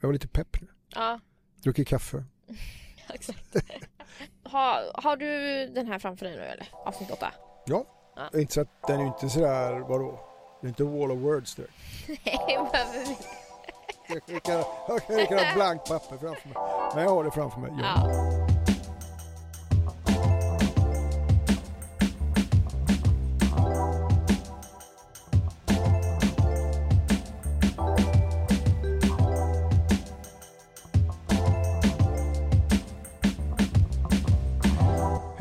Jag var lite pepp nu. Ja, Druckit kaffe. exakt. har, har du den här framför dig nu eller? Avsnitt 8? Ja, Ja. Inte så att den är ju inte sådär, vadå? Det är inte wall of words direkt. Nej, behöver vi Jag skickar ett blankt papper framför mig. Men jag har det framför mig. Ja. Ja.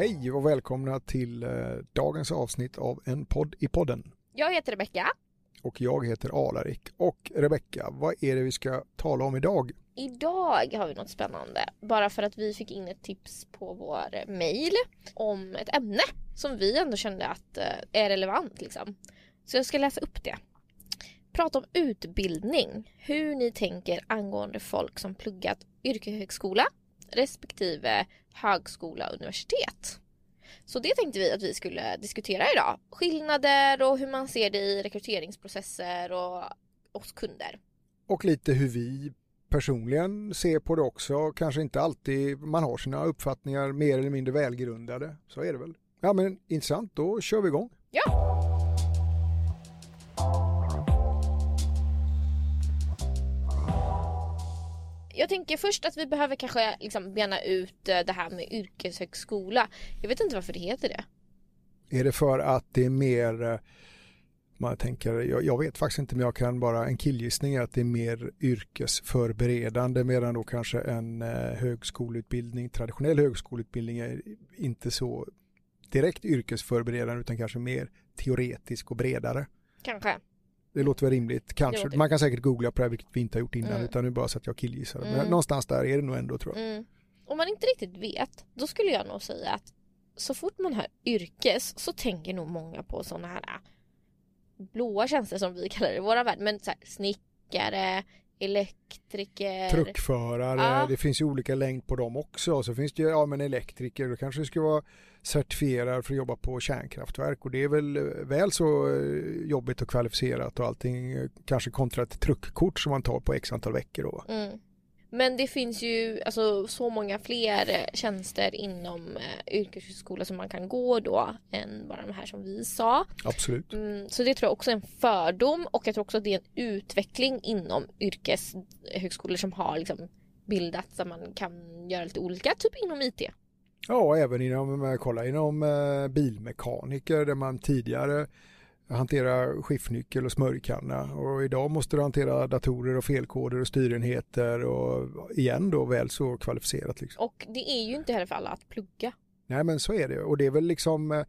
Hej och välkomna till eh, dagens avsnitt av En podd i podden. Jag heter Rebecka. Och jag heter Alarik. Och Rebecka, vad är det vi ska tala om idag? Idag har vi något spännande. Bara för att vi fick in ett tips på vår mail om ett ämne som vi ändå kände att eh, är relevant liksom. Så jag ska läsa upp det. Prata om utbildning. Hur ni tänker angående folk som pluggat yrkeshögskola respektive högskola och universitet. Så det tänkte vi att vi skulle diskutera idag. Skillnader och hur man ser det i rekryteringsprocesser och hos kunder. Och lite hur vi personligen ser på det också. Kanske inte alltid man har sina uppfattningar mer eller mindre välgrundade. Så är det väl. Ja men intressant, då kör vi igång. Ja! Jag tänker först att vi behöver kanske liksom bena ut eh, det här med yrkeshögskola. Jag vet inte varför det heter det. Är det för att det är mer, eh, man tänker, jag, jag vet faktiskt inte men jag kan bara en killgissning är att det är mer yrkesförberedande medan då kanske en eh, högskoleutbildning, traditionell högskoleutbildning är inte så direkt yrkesförberedande utan kanske mer teoretisk och bredare. Kanske. Det låter väl rimligt, kanske. Man kan säkert googla på det här, vilket vi inte har gjort innan, Mm. utan nu bara så att jag killgissar. Men Mm. någonstans där är det nog ändå tror jag. Mm. Om man inte riktigt vet, då skulle jag nog säga att så fort man hör yrkes så tänker nog många på sådana här äh, blåa tjänster som vi kallar det i våra värld. Men så här, snickare, elektriker. Truckförare, Ja. det finns ju olika längd på dem också. Så finns det ju, ja men elektriker, då kanske det ska vara certifierad för att jobba på kärnkraftverk. Och det är väl eh, väl så eh, jobbigt och kvalificerat och allting, eh, kanske kontra ett truckkort som man tar på x antal veckor då. Mm. Men det finns ju alltså, så många fler tjänster inom eh, yrkeshögskola som man kan gå då än bara de här som vi sa. Absolut. Mm, så det tror jag också är en fördom och jag tror också att det är en utveckling inom yrkeshögskolor som har liksom bildats där man kan göra lite olika, typ inom IT. Ja, även inom, kolla inom eh, bilmekaniker där man tidigare hanterar skiftnyckel och smörjkanna och idag måste du hantera datorer och felkoder och styrenheter och igen då väl så kvalificerat liksom. Och det är ju inte heller för alla att plugga. Nej men så är det och det är väl liksom eh,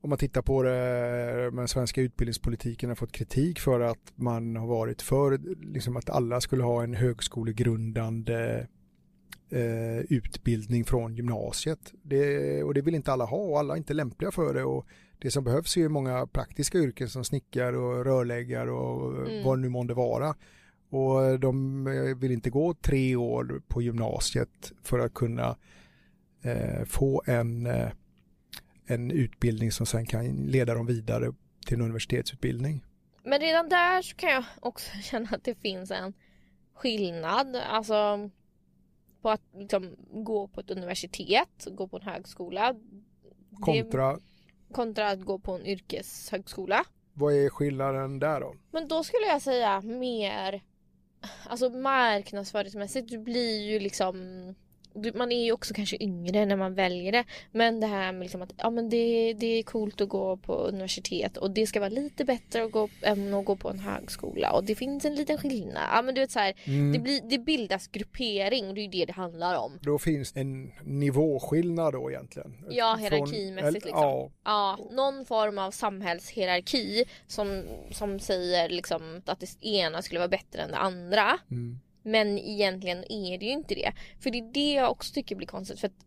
om man tittar på det, den svenska utbildningspolitiken har fått kritik för att man har varit för liksom att alla skulle ha en högskolegrundande eh, utbildning från gymnasiet. Det, och det vill inte alla ha och alla är inte lämpliga för det. Och det som behövs är ju många praktiska yrken som snickare och rörläggare och Mm. vad nu månde vara. Och de eh, vill inte gå tre år på gymnasiet för att kunna eh, få en, eh, en utbildning som sen kan leda dem vidare till en universitetsutbildning. Men redan där så kan jag också känna att det finns en skillnad. Alltså på att liksom gå på ett universitet, gå på en högskola. Det, Kontra, kontra att gå på en yrkeshögskola. vad är skillnaden där då? Men då skulle jag säga mer Alltså marknadsföringsmässigt du blir ju liksom man är ju också kanske yngre när man väljer det Men det här med liksom att ja, men det, det är coolt att gå på universitet och det ska vara lite bättre att gå, än att gå på en högskola och det finns en liten skillnad. Ja men du vet så här, Mm. det, blir, det bildas gruppering det är ju det det handlar om. Då finns en nivåskillnad då egentligen. Ja, hierarkimässigt liksom. Ja, Ja, någon form av samhällshierarki som, som säger liksom att det ena skulle vara bättre än det andra. mm. Men egentligen är det ju inte det. För det är det jag också tycker blir konstigt. För att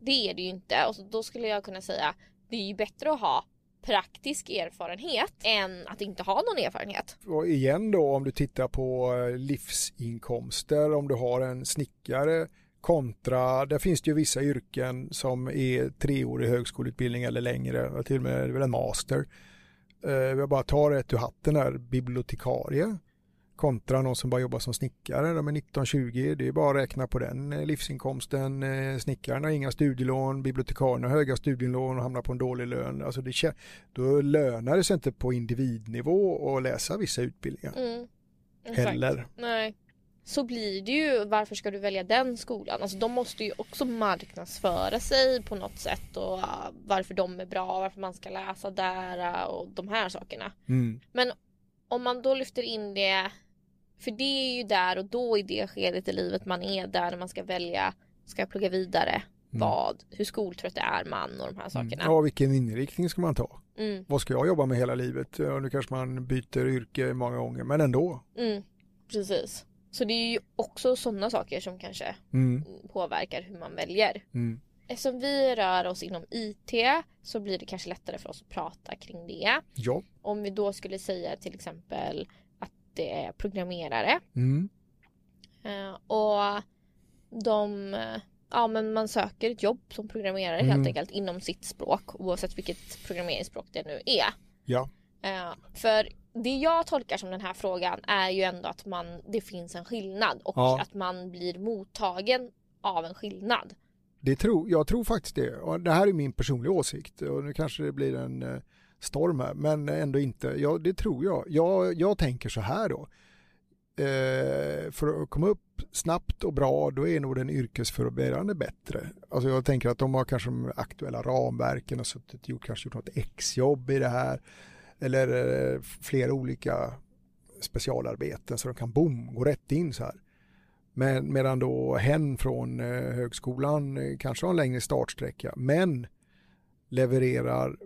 det är det ju inte. Och så, då skulle jag kunna säga det är ju bättre att ha praktisk erfarenhet än att inte ha någon erfarenhet. Och igen då om du tittar på eh, livsinkomster, om du har en snickare kontra, där finns det ju vissa yrken som är treårig högskoleutbildning eller längre, till och med en master. Eh, jag bara tar ett ur hatten här, bibliotekarie kontra någon som bara jobbar som snickare. De är 19-20, det är bara att räkna på den eh, livsinkomsten. Eh, snickaren har inga studielån, bibliotekarien har höga studielån och hamnar på en dålig lön. Alltså det, då lönar det sig inte på individnivå att läsa vissa utbildningar. Mm. Heller. Nej. Så blir det ju, varför ska du välja den skolan? Alltså de måste ju också marknadsföra sig på något sätt och uh, varför de är bra, varför man ska läsa där uh, och de här sakerna. Mm. Men om man då lyfter in det för det är ju där och då i det skedet i livet man är där när man ska välja, ska jag plugga vidare, mm. vad, hur skoltrött är man och de här mm. sakerna. Ja, vilken inriktning ska man ta? Mm. Vad ska jag jobba med hela livet? Nu kanske man byter yrke många gånger, men ändå. Mm. Precis. Så det är ju också sådana saker som kanske mm. påverkar hur man väljer. Mm. Eftersom vi rör oss inom IT så blir det kanske lättare för oss att prata kring det. Ja. Om vi då skulle säga till exempel det är programmerare. Mm. Uh, och de, ja men man söker ett jobb som programmerare mm. helt enkelt inom sitt språk oavsett vilket programmeringsspråk det nu är. Ja. Uh, för det jag tolkar som den här frågan är ju ändå att man, det finns en skillnad och ja. att man blir mottagen av en skillnad. Det tror, jag tror faktiskt det. Och det här är min personliga åsikt och nu kanske det blir en eh, storm här, men ändå inte. Ja, det tror jag. Jag, jag tänker så här då. Eh, för att komma upp snabbt och bra, då är nog den yrkesförberedande bättre. Alltså jag tänker att de har kanske de aktuella ramverken och suttit, gjort, kanske gjort något exjobb i det här. Eller eh, flera olika specialarbeten så de kan boom, gå rätt in så här. Men, medan då hen från eh, högskolan eh, kanske har en längre startsträcka men levererar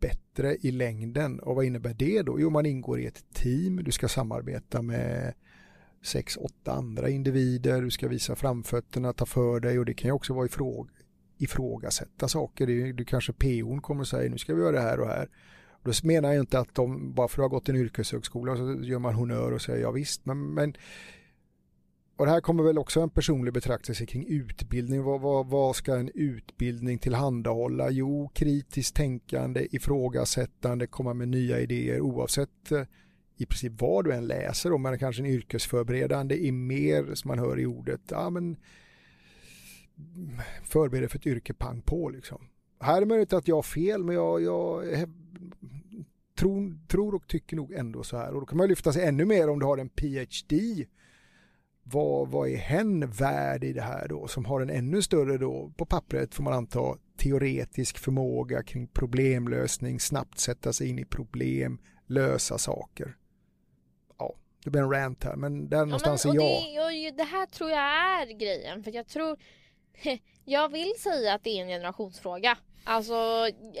bättre i längden. Och vad innebär det då? Jo, man ingår i ett team, du ska samarbeta med sex, åtta andra individer, du ska visa framfötterna, ta för dig och det kan ju också vara ifråg ifrågasätta saker. Du, du kanske POn kommer och säger nu ska vi göra det här och här. Då menar jag inte att de, bara för att du har gått en yrkeshögskola så gör man honör och säger ja visst, men, men och det här kommer väl också en personlig betraktelse kring utbildning. Vad, vad, vad, ska en utbildning tillhandahålla? Jo, kritiskt tänkande, ifrågasättande, komma med nya idéer oavsett eh, i princip vad du än läser. Om man är kanske en yrkesförberedande är mer, som man hör i ordet, ja men förbereder för ett yrke pang på liksom. Här är det möjligt att jag har fel, men jag, jag tror, tror och tycker nog ändå så här. Och då kan man lyfta sig ännu mer om du har en PhD vad, vad är hen värd i det här då som har en ännu större då på pappret får man anta teoretisk förmåga kring problemlösning, snabbt sätta sig in i problem, lösa saker. Ja, det blir en rant här men där ja, någonstans men, är jag. Det, och det här tror jag är grejen för jag tror jag vill säga att det är en generationsfråga. Alltså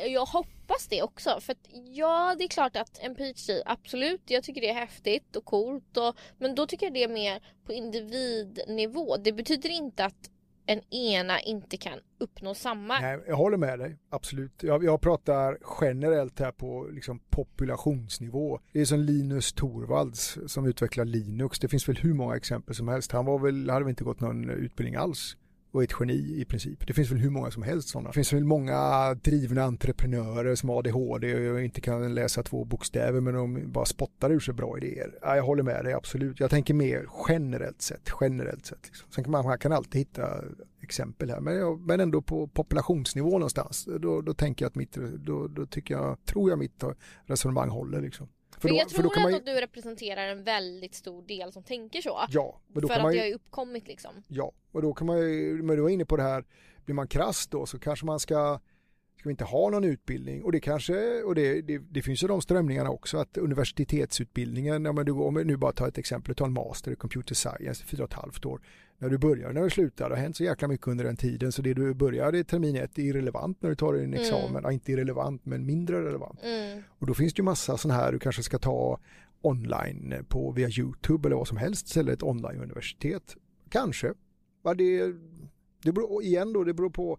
jag hoppas det också. För att ja, det är klart att en PhD, absolut, jag tycker det är häftigt och coolt. Och, men då tycker jag det är mer på individnivå. Det betyder inte att en ena inte kan uppnå samma. Nej, jag håller med dig, absolut. Jag, jag pratar generellt här på liksom populationsnivå. Det är som Linus Torvalds som utvecklar Linux. Det finns väl hur många exempel som helst. Han var väl, hade väl inte gått någon utbildning alls och ett geni i princip. Det finns väl hur många som helst sådana. Det finns väl många drivna entreprenörer som har ADHD och inte kan läsa två bokstäver men de bara spottar ur sig bra idéer. Ja, jag håller med dig absolut. Jag tänker mer generellt sett. Generellt sett liksom. Sen kan man, man kan alltid hitta exempel här men, men ändå på populationsnivå någonstans. Då, då tänker jag att mitt, då, då tycker jag, tror jag mitt resonemang håller liksom. För, då, jag tror för ändå att du representerar en väldigt stor del som tänker så. Ja. Men då för kan att man ju, det har uppkommit liksom. Ja, och då kan man ju, men du var inne på det här, blir man krass då så kanske man ska ska vi inte ha någon utbildning och det kanske, och det, det, det finns ju de strömningarna också att universitetsutbildningen, ja, men du, om vi nu bara tar ett exempel, tar en master i computer science, fyra och ett halvt år, när du börjar när du slutar. Det har hänt så jäkla mycket under den tiden så det du börjar i termin ett är irrelevant när du tar din examen. Mm. Ja, inte irrelevant men mindre relevant. Mm. Och då finns det ju massa sådana här du kanske ska ta online på via YouTube eller vad som helst eller ett online-universitet. Kanske. Ja, det, det beror, igen då, det beror på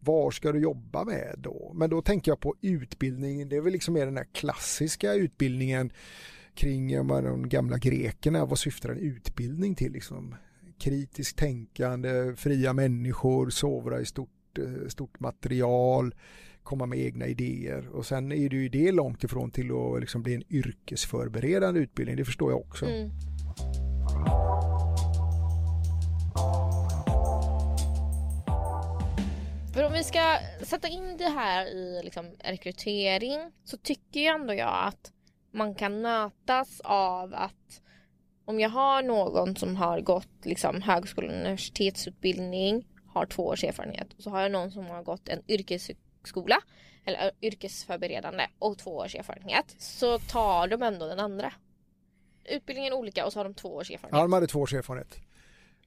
var ska du jobba med då? Men då tänker jag på utbildning, det är väl liksom mer den här klassiska utbildningen kring de gamla grekerna, vad syftar en utbildning till liksom? kritiskt tänkande, fria människor, sovra i stort, eh, stort material, komma med egna idéer och sen är det ju det långt ifrån till att liksom bli en yrkesförberedande utbildning, det förstår jag också. Mm. För om vi ska sätta in det här i liksom rekrytering så tycker jag ändå jag att man kan mötas av att om jag har någon som har gått liksom högskola och universitetsutbildning, har två års erfarenhet och så har jag någon som har gått en yrkesskola eller yrkesförberedande och två års erfarenhet så tar de ändå den andra. Utbildningen är olika och så har de två års erfarenhet. Ja, de hade två års erfarenhet.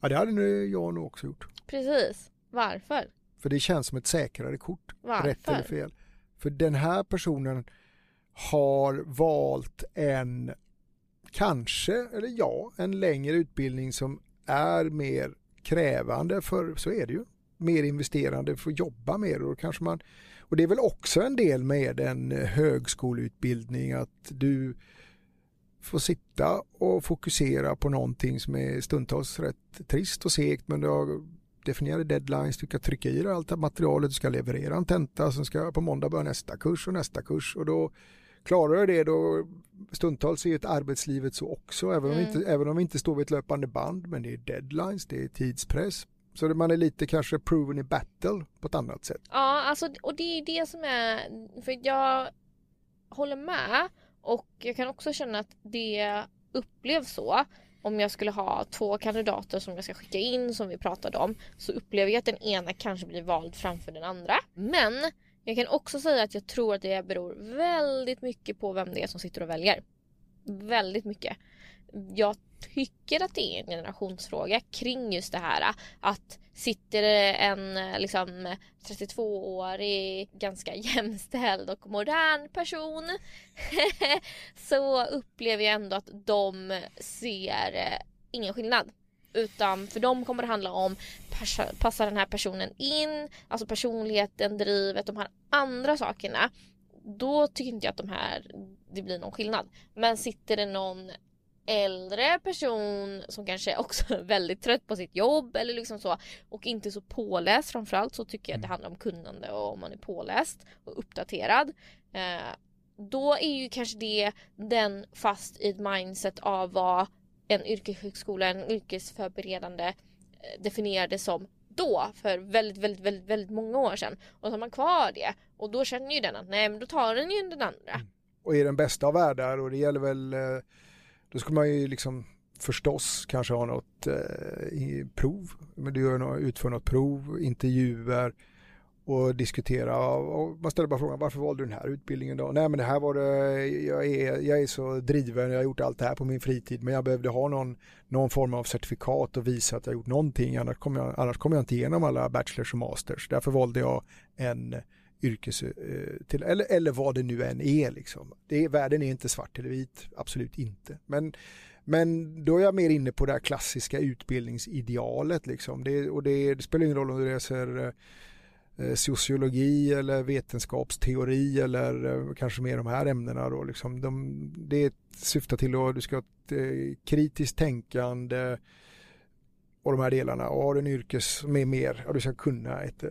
Ja, det hade jag nog också gjort. Precis. Varför? För det känns som ett säkrare kort. Varför? Rätt eller fel. För den här personen har valt en, kanske, eller ja, en längre utbildning som är mer krävande för, så är det ju, mer investerande för att jobba mer och kanske man, och det är väl också en del med en högskoleutbildning att du får sitta och fokusera på någonting som är stundtals rätt trist och segt men du har definierade deadlines, du ska trycka i dig allt det materialet, du ska leverera en tenta, sen ska på måndag börja nästa kurs och nästa kurs och då klarar du det då stundtals är ett arbetslivet så också även, mm. om inte, även om vi inte står vid ett löpande band men det är deadlines, det är tidspress. Så man är lite kanske proven i battle på ett annat sätt. Ja, alltså, och det är det som är, för jag håller med och jag kan också känna att det upplevs så om jag skulle ha två kandidater som jag ska skicka in som vi pratade om så upplever jag att den ena kanske blir vald framför den andra. Men jag kan också säga att jag tror att det beror väldigt mycket på vem det är som sitter och väljer. Väldigt mycket. Jag tycker att det är en generationsfråga kring just det här att sitter det en liksom 32-årig ganska jämställd och modern person så upplever jag ändå att de ser eh, ingen skillnad. Utan för dem kommer det handla om passar den här personen in, alltså personligheten, drivet, de här andra sakerna. Då tycker inte jag att de här, det blir någon skillnad. Men sitter det någon äldre person som kanske också är väldigt trött på sitt jobb eller liksom så och inte så påläst framförallt så tycker jag att det mm. handlar om kunnande och om man är påläst och uppdaterad. Eh, då är ju kanske det den fast i ett mindset av vad en yrkeshögskola, en yrkesförberedande eh, definierade som då för väldigt, väldigt, väldigt, väldigt många år sedan. Och så har man kvar det och då känner ju den att nej men då tar den ju den andra. Mm. Och i den bästa av världar och det gäller väl eh, då skulle man ju liksom förstås kanske ha något eh, prov. Men du gör något, utför något prov, intervjuer och diskutera. Och man ställer bara frågan varför valde du den här utbildningen då? Nej men det här var det, jag är, jag är så driven, jag har gjort allt det här på min fritid men jag behövde ha någon, någon form av certifikat och visa att jag gjort någonting annars kommer jag, annars kommer jag inte igenom alla bachelors och masters. Därför valde jag en yrkes, eh, till, eller, eller vad det nu än är liksom. Det världen är inte svart eller vit, absolut inte. Men, men då är jag mer inne på det här klassiska utbildningsidealet liksom. Det, och det, det spelar ingen roll om du läser sociologi eller vetenskapsteori eller eh, kanske mer de här ämnena då liksom. De, det syftar till att du ska ha ett eh, kritiskt tänkande och de här delarna och har du en yrkes med mer, ja, du ska kunna ett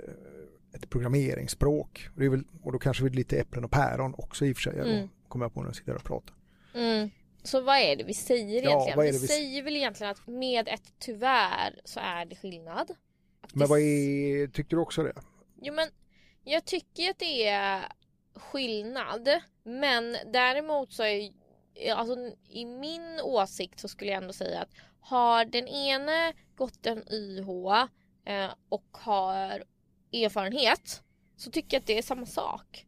ett programmeringsspråk. Och, det väl, och då kanske vi lite äpplen och päron också i och för sig. Mm. Kommer jag på när jag sitter och pratar. Mm. Så vad är det vi säger ja, egentligen? Vi, vi, säger väl egentligen att med ett tyvärr så är det skillnad. Att men vad är, tyckte du också det? Jo men jag tycker att det är skillnad. Men däremot så är alltså i min åsikt så skulle jag ändå säga att har den ene gått en YH eh, och har erfarenhet så tycker jag att det är samma sak.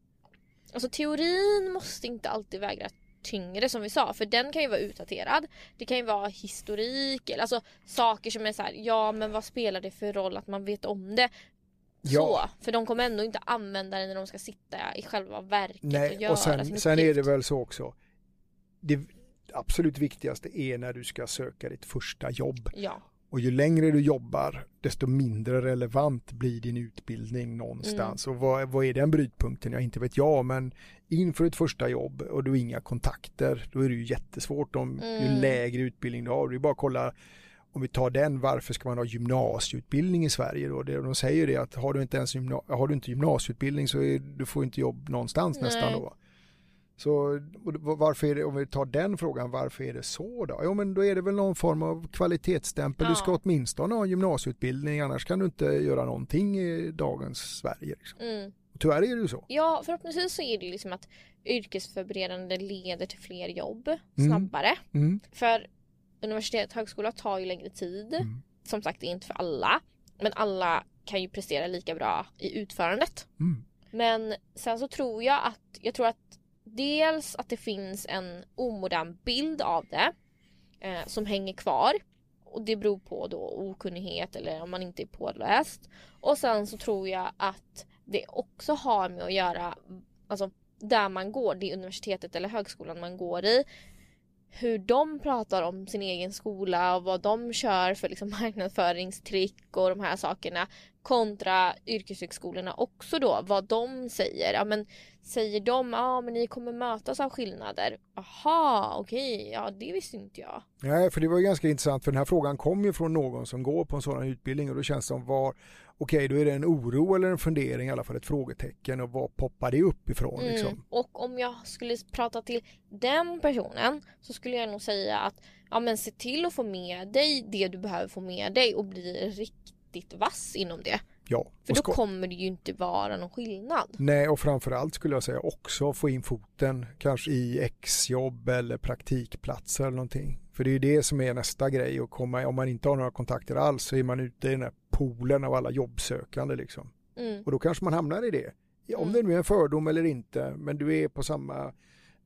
Alltså teorin måste inte alltid väga tyngre som vi sa för den kan ju vara utdaterad. Det kan ju vara historik eller alltså saker som är så här, ja men vad spelar det för roll att man vet om det? Ja. Så, för de kommer ändå inte använda det när de ska sitta i själva verket Nej, och göra och sen, sen är det väl så också. Det absolut viktigaste är när du ska söka ditt första jobb. Ja. Och ju längre du jobbar, desto mindre relevant blir din utbildning någonstans. Mm. Och vad, vad är den brytpunkten? Ja, inte vet jag, men inför ett första jobb och du har inga kontakter, då är det ju jättesvårt om mm. ju lägre utbildning du har. Det är bara att kolla, om vi tar den, varför ska man ha gymnasieutbildning i Sverige då? De säger det att har du inte ens gymna, har du inte gymnasieutbildning så är, du får inte jobb någonstans Nej. nästan då. Så varför är det, om vi tar den frågan, varför är det så då? Jo men då är det väl någon form av kvalitetsstämpel. Ja. Du ska åtminstone ha en gymnasieutbildning annars kan du inte göra någonting i dagens Sverige. Liksom. Mm. Tyvärr är det ju så. Ja, förhoppningsvis så är det liksom att yrkesförberedande leder till fler jobb mm. snabbare. Mm. För universitet och högskola tar ju längre tid. Mm. Som sagt, det är inte för alla. Men alla kan ju prestera lika bra i utförandet. Mm. Men sen så tror jag att, jag tror att dels att det finns en omodern bild av det eh, som hänger kvar. Och det beror på då okunnighet eller om man inte är påläst. Och sen så tror jag att det också har med att göra, alltså där man går, det universitetet eller högskolan man går i. Hur de pratar om sin egen skola och vad de kör för liksom marknadsföringstrick och de här sakerna kontra yrkeshögskolorna också då vad de säger. Ja, men säger de ja men ni kommer mötas av skillnader. Aha, okej, okay, ja det visste inte jag. Nej, för det var ganska intressant för den här frågan kom ju från någon som går på en sådan utbildning och då känns det som var okej, då är det en oro eller en fundering, i alla fall ett frågetecken och vad poppar det upp ifrån mm. liksom? Och om jag skulle prata till den personen så skulle jag nog säga att ja men se till att få med dig det du behöver få med dig och bli riktigt riktigt vass inom det. Ja. För då kommer det ju inte vara någon skillnad. Nej, och framförallt skulle jag säga också få in foten kanske i exjobb eller praktikplatser eller någonting. För det är ju det som är nästa grej och komma, om man inte har några kontakter alls så är man ute i den här poolen av alla jobbsökande liksom. Mm. Och då kanske man hamnar i det. Om mm. det nu är en fördom eller inte, men du är på samma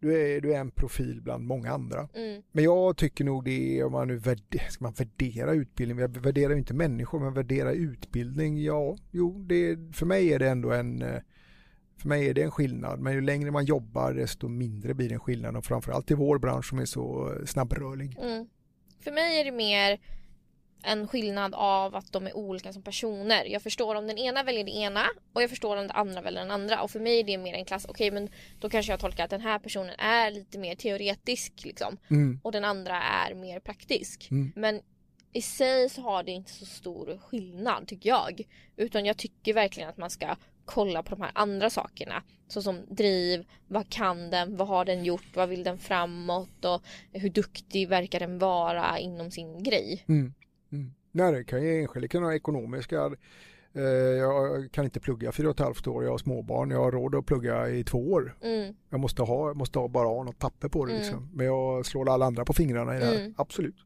du är, du är en profil bland många andra. Mm. Men jag tycker nog det är, om man nu värderar, ska man värdera utbildning, jag värderar ju inte människor, men värdera utbildning, ja, jo, det, för mig är det ändå en eh, för mig är det en skillnad, men ju längre man jobbar desto mindre blir det en skillnad och framförallt i vår bransch som är så snabbrörlig. Mm. För mig är det mer en skillnad av att de är olika som personer. Jag förstår om den ena väljer det ena och jag förstår om den andra väljer den andra. Och för mig är det mer en klass, okej okay, men då kanske jag tolkar att den här personen är lite mer teoretisk liksom. Mm. Och den andra är mer praktisk. Mm. Men i sig så har det inte så stor skillnad tycker jag. Utan jag tycker verkligen att man ska kolla på de här andra sakerna. Såsom driv, vad kan den, vad har den gjort, vad vill den framåt och hur duktig verkar den vara inom sin grej. Mm. Nej, det kan ju enskilda kan ha ekonomiska eh, jag kan inte plugga fyra och ett halvt år, jag har småbarn, jag har råd att plugga i två år. Mm. Jag måste, ha, måste ha bara ha något papper på det mm. liksom. Men jag slår alla andra på fingrarna i det här, mm. absolut.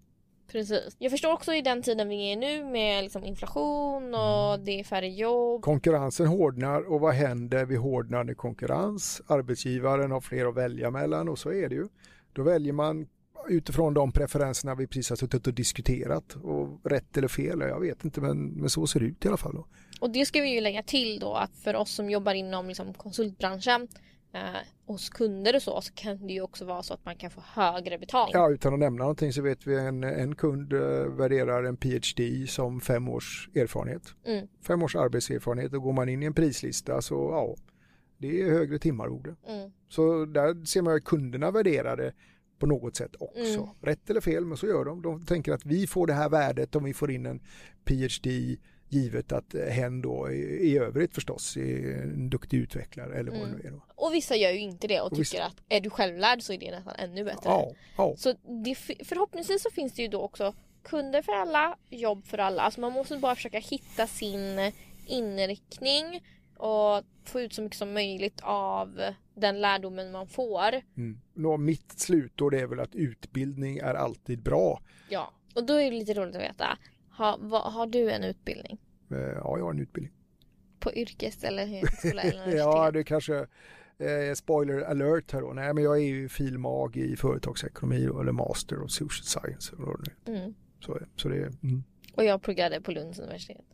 Precis. Jag förstår också i den tiden vi är nu med liksom inflation och mm. det är färre jobb. Konkurrensen hårdnar och vad händer vid hårdnande konkurrens? Arbetsgivaren har fler att välja mellan och så är det ju. Då väljer man utifrån de preferenserna vi precis har suttit och diskuterat. Och rätt eller fel, jag vet inte men, men så ser det ut i alla fall. Då. Och det ska vi ju lägga till då att för oss som jobbar inom liksom konsultbranschen eh, hos kunder och så, så kan det ju också vara så att man kan få högre betalning. Ja, utan att nämna någonting så vet vi en, en kund eh, värderar en PhD som fem års erfarenhet. Mm. Fem års arbetserfarenhet och går man in i en prislista så ja, det är högre timarvode. Mm. Så där ser man att kunderna värderar det på något sätt också. Mm. Rätt eller fel, men så gör de. De tänker att vi får det här värdet om vi får in en PhD givet att hen då i, övrigt förstås är en duktig utvecklare eller vad mm. det nu är. Då. Och vissa gör ju inte det och, och tycker vissa... att är du självlärd så är det nästan ännu bättre. Ja, ja. Så det, förhoppningsvis så finns det ju då också kunder för alla, jobb för alla. Alltså man måste bara försöka hitta sin inriktning och få ut så mycket som möjligt av den lärdomen man får. Mm. Nå, mitt slutord är väl att utbildning är alltid bra. Ja, och då är det lite roligt att veta. Ha, vad, har du en utbildning? Eh, ja, jag har en utbildning. På yrkes eller högskola eller universitet? ja, det kanske eh, spoiler alert här då. Nej, men jag är ju filmag i företagsekonomi eller master of social science. Mm. Så, så det, mm. Och jag pluggade på Lunds universitet.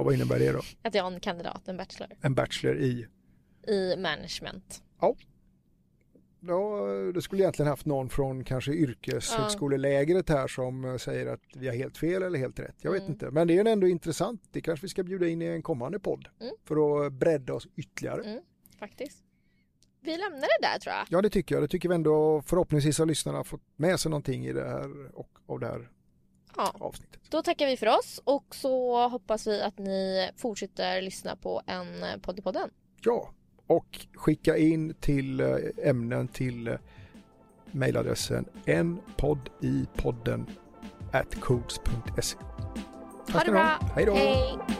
Och vad innebär det då? Att jag har en kandidat, en bachelor. En bachelor i? I management. Ja. Ja, du skulle egentligen haft någon från kanske yrkeshögskolelägret här som säger att vi har helt fel eller helt rätt. Jag vet mm. inte, men det är ändå intressant. Det kanske vi ska bjuda in i en kommande podd mm. för att bredda oss ytterligare. Mm, faktiskt. Vi lämnar det där tror jag. Ja, det tycker jag. Det tycker vi ändå förhoppningsvis har lyssnarna fått med sig någonting i det här och av det här ja. avsnittet. Då tackar vi för oss och så hoppas vi att ni fortsätter lyssna på en podd i podden. Ja, och skicka in till eh, ämnen till eh, mejladressen en podd i podden at codes.se. Ha det bra. Hej då! Hej.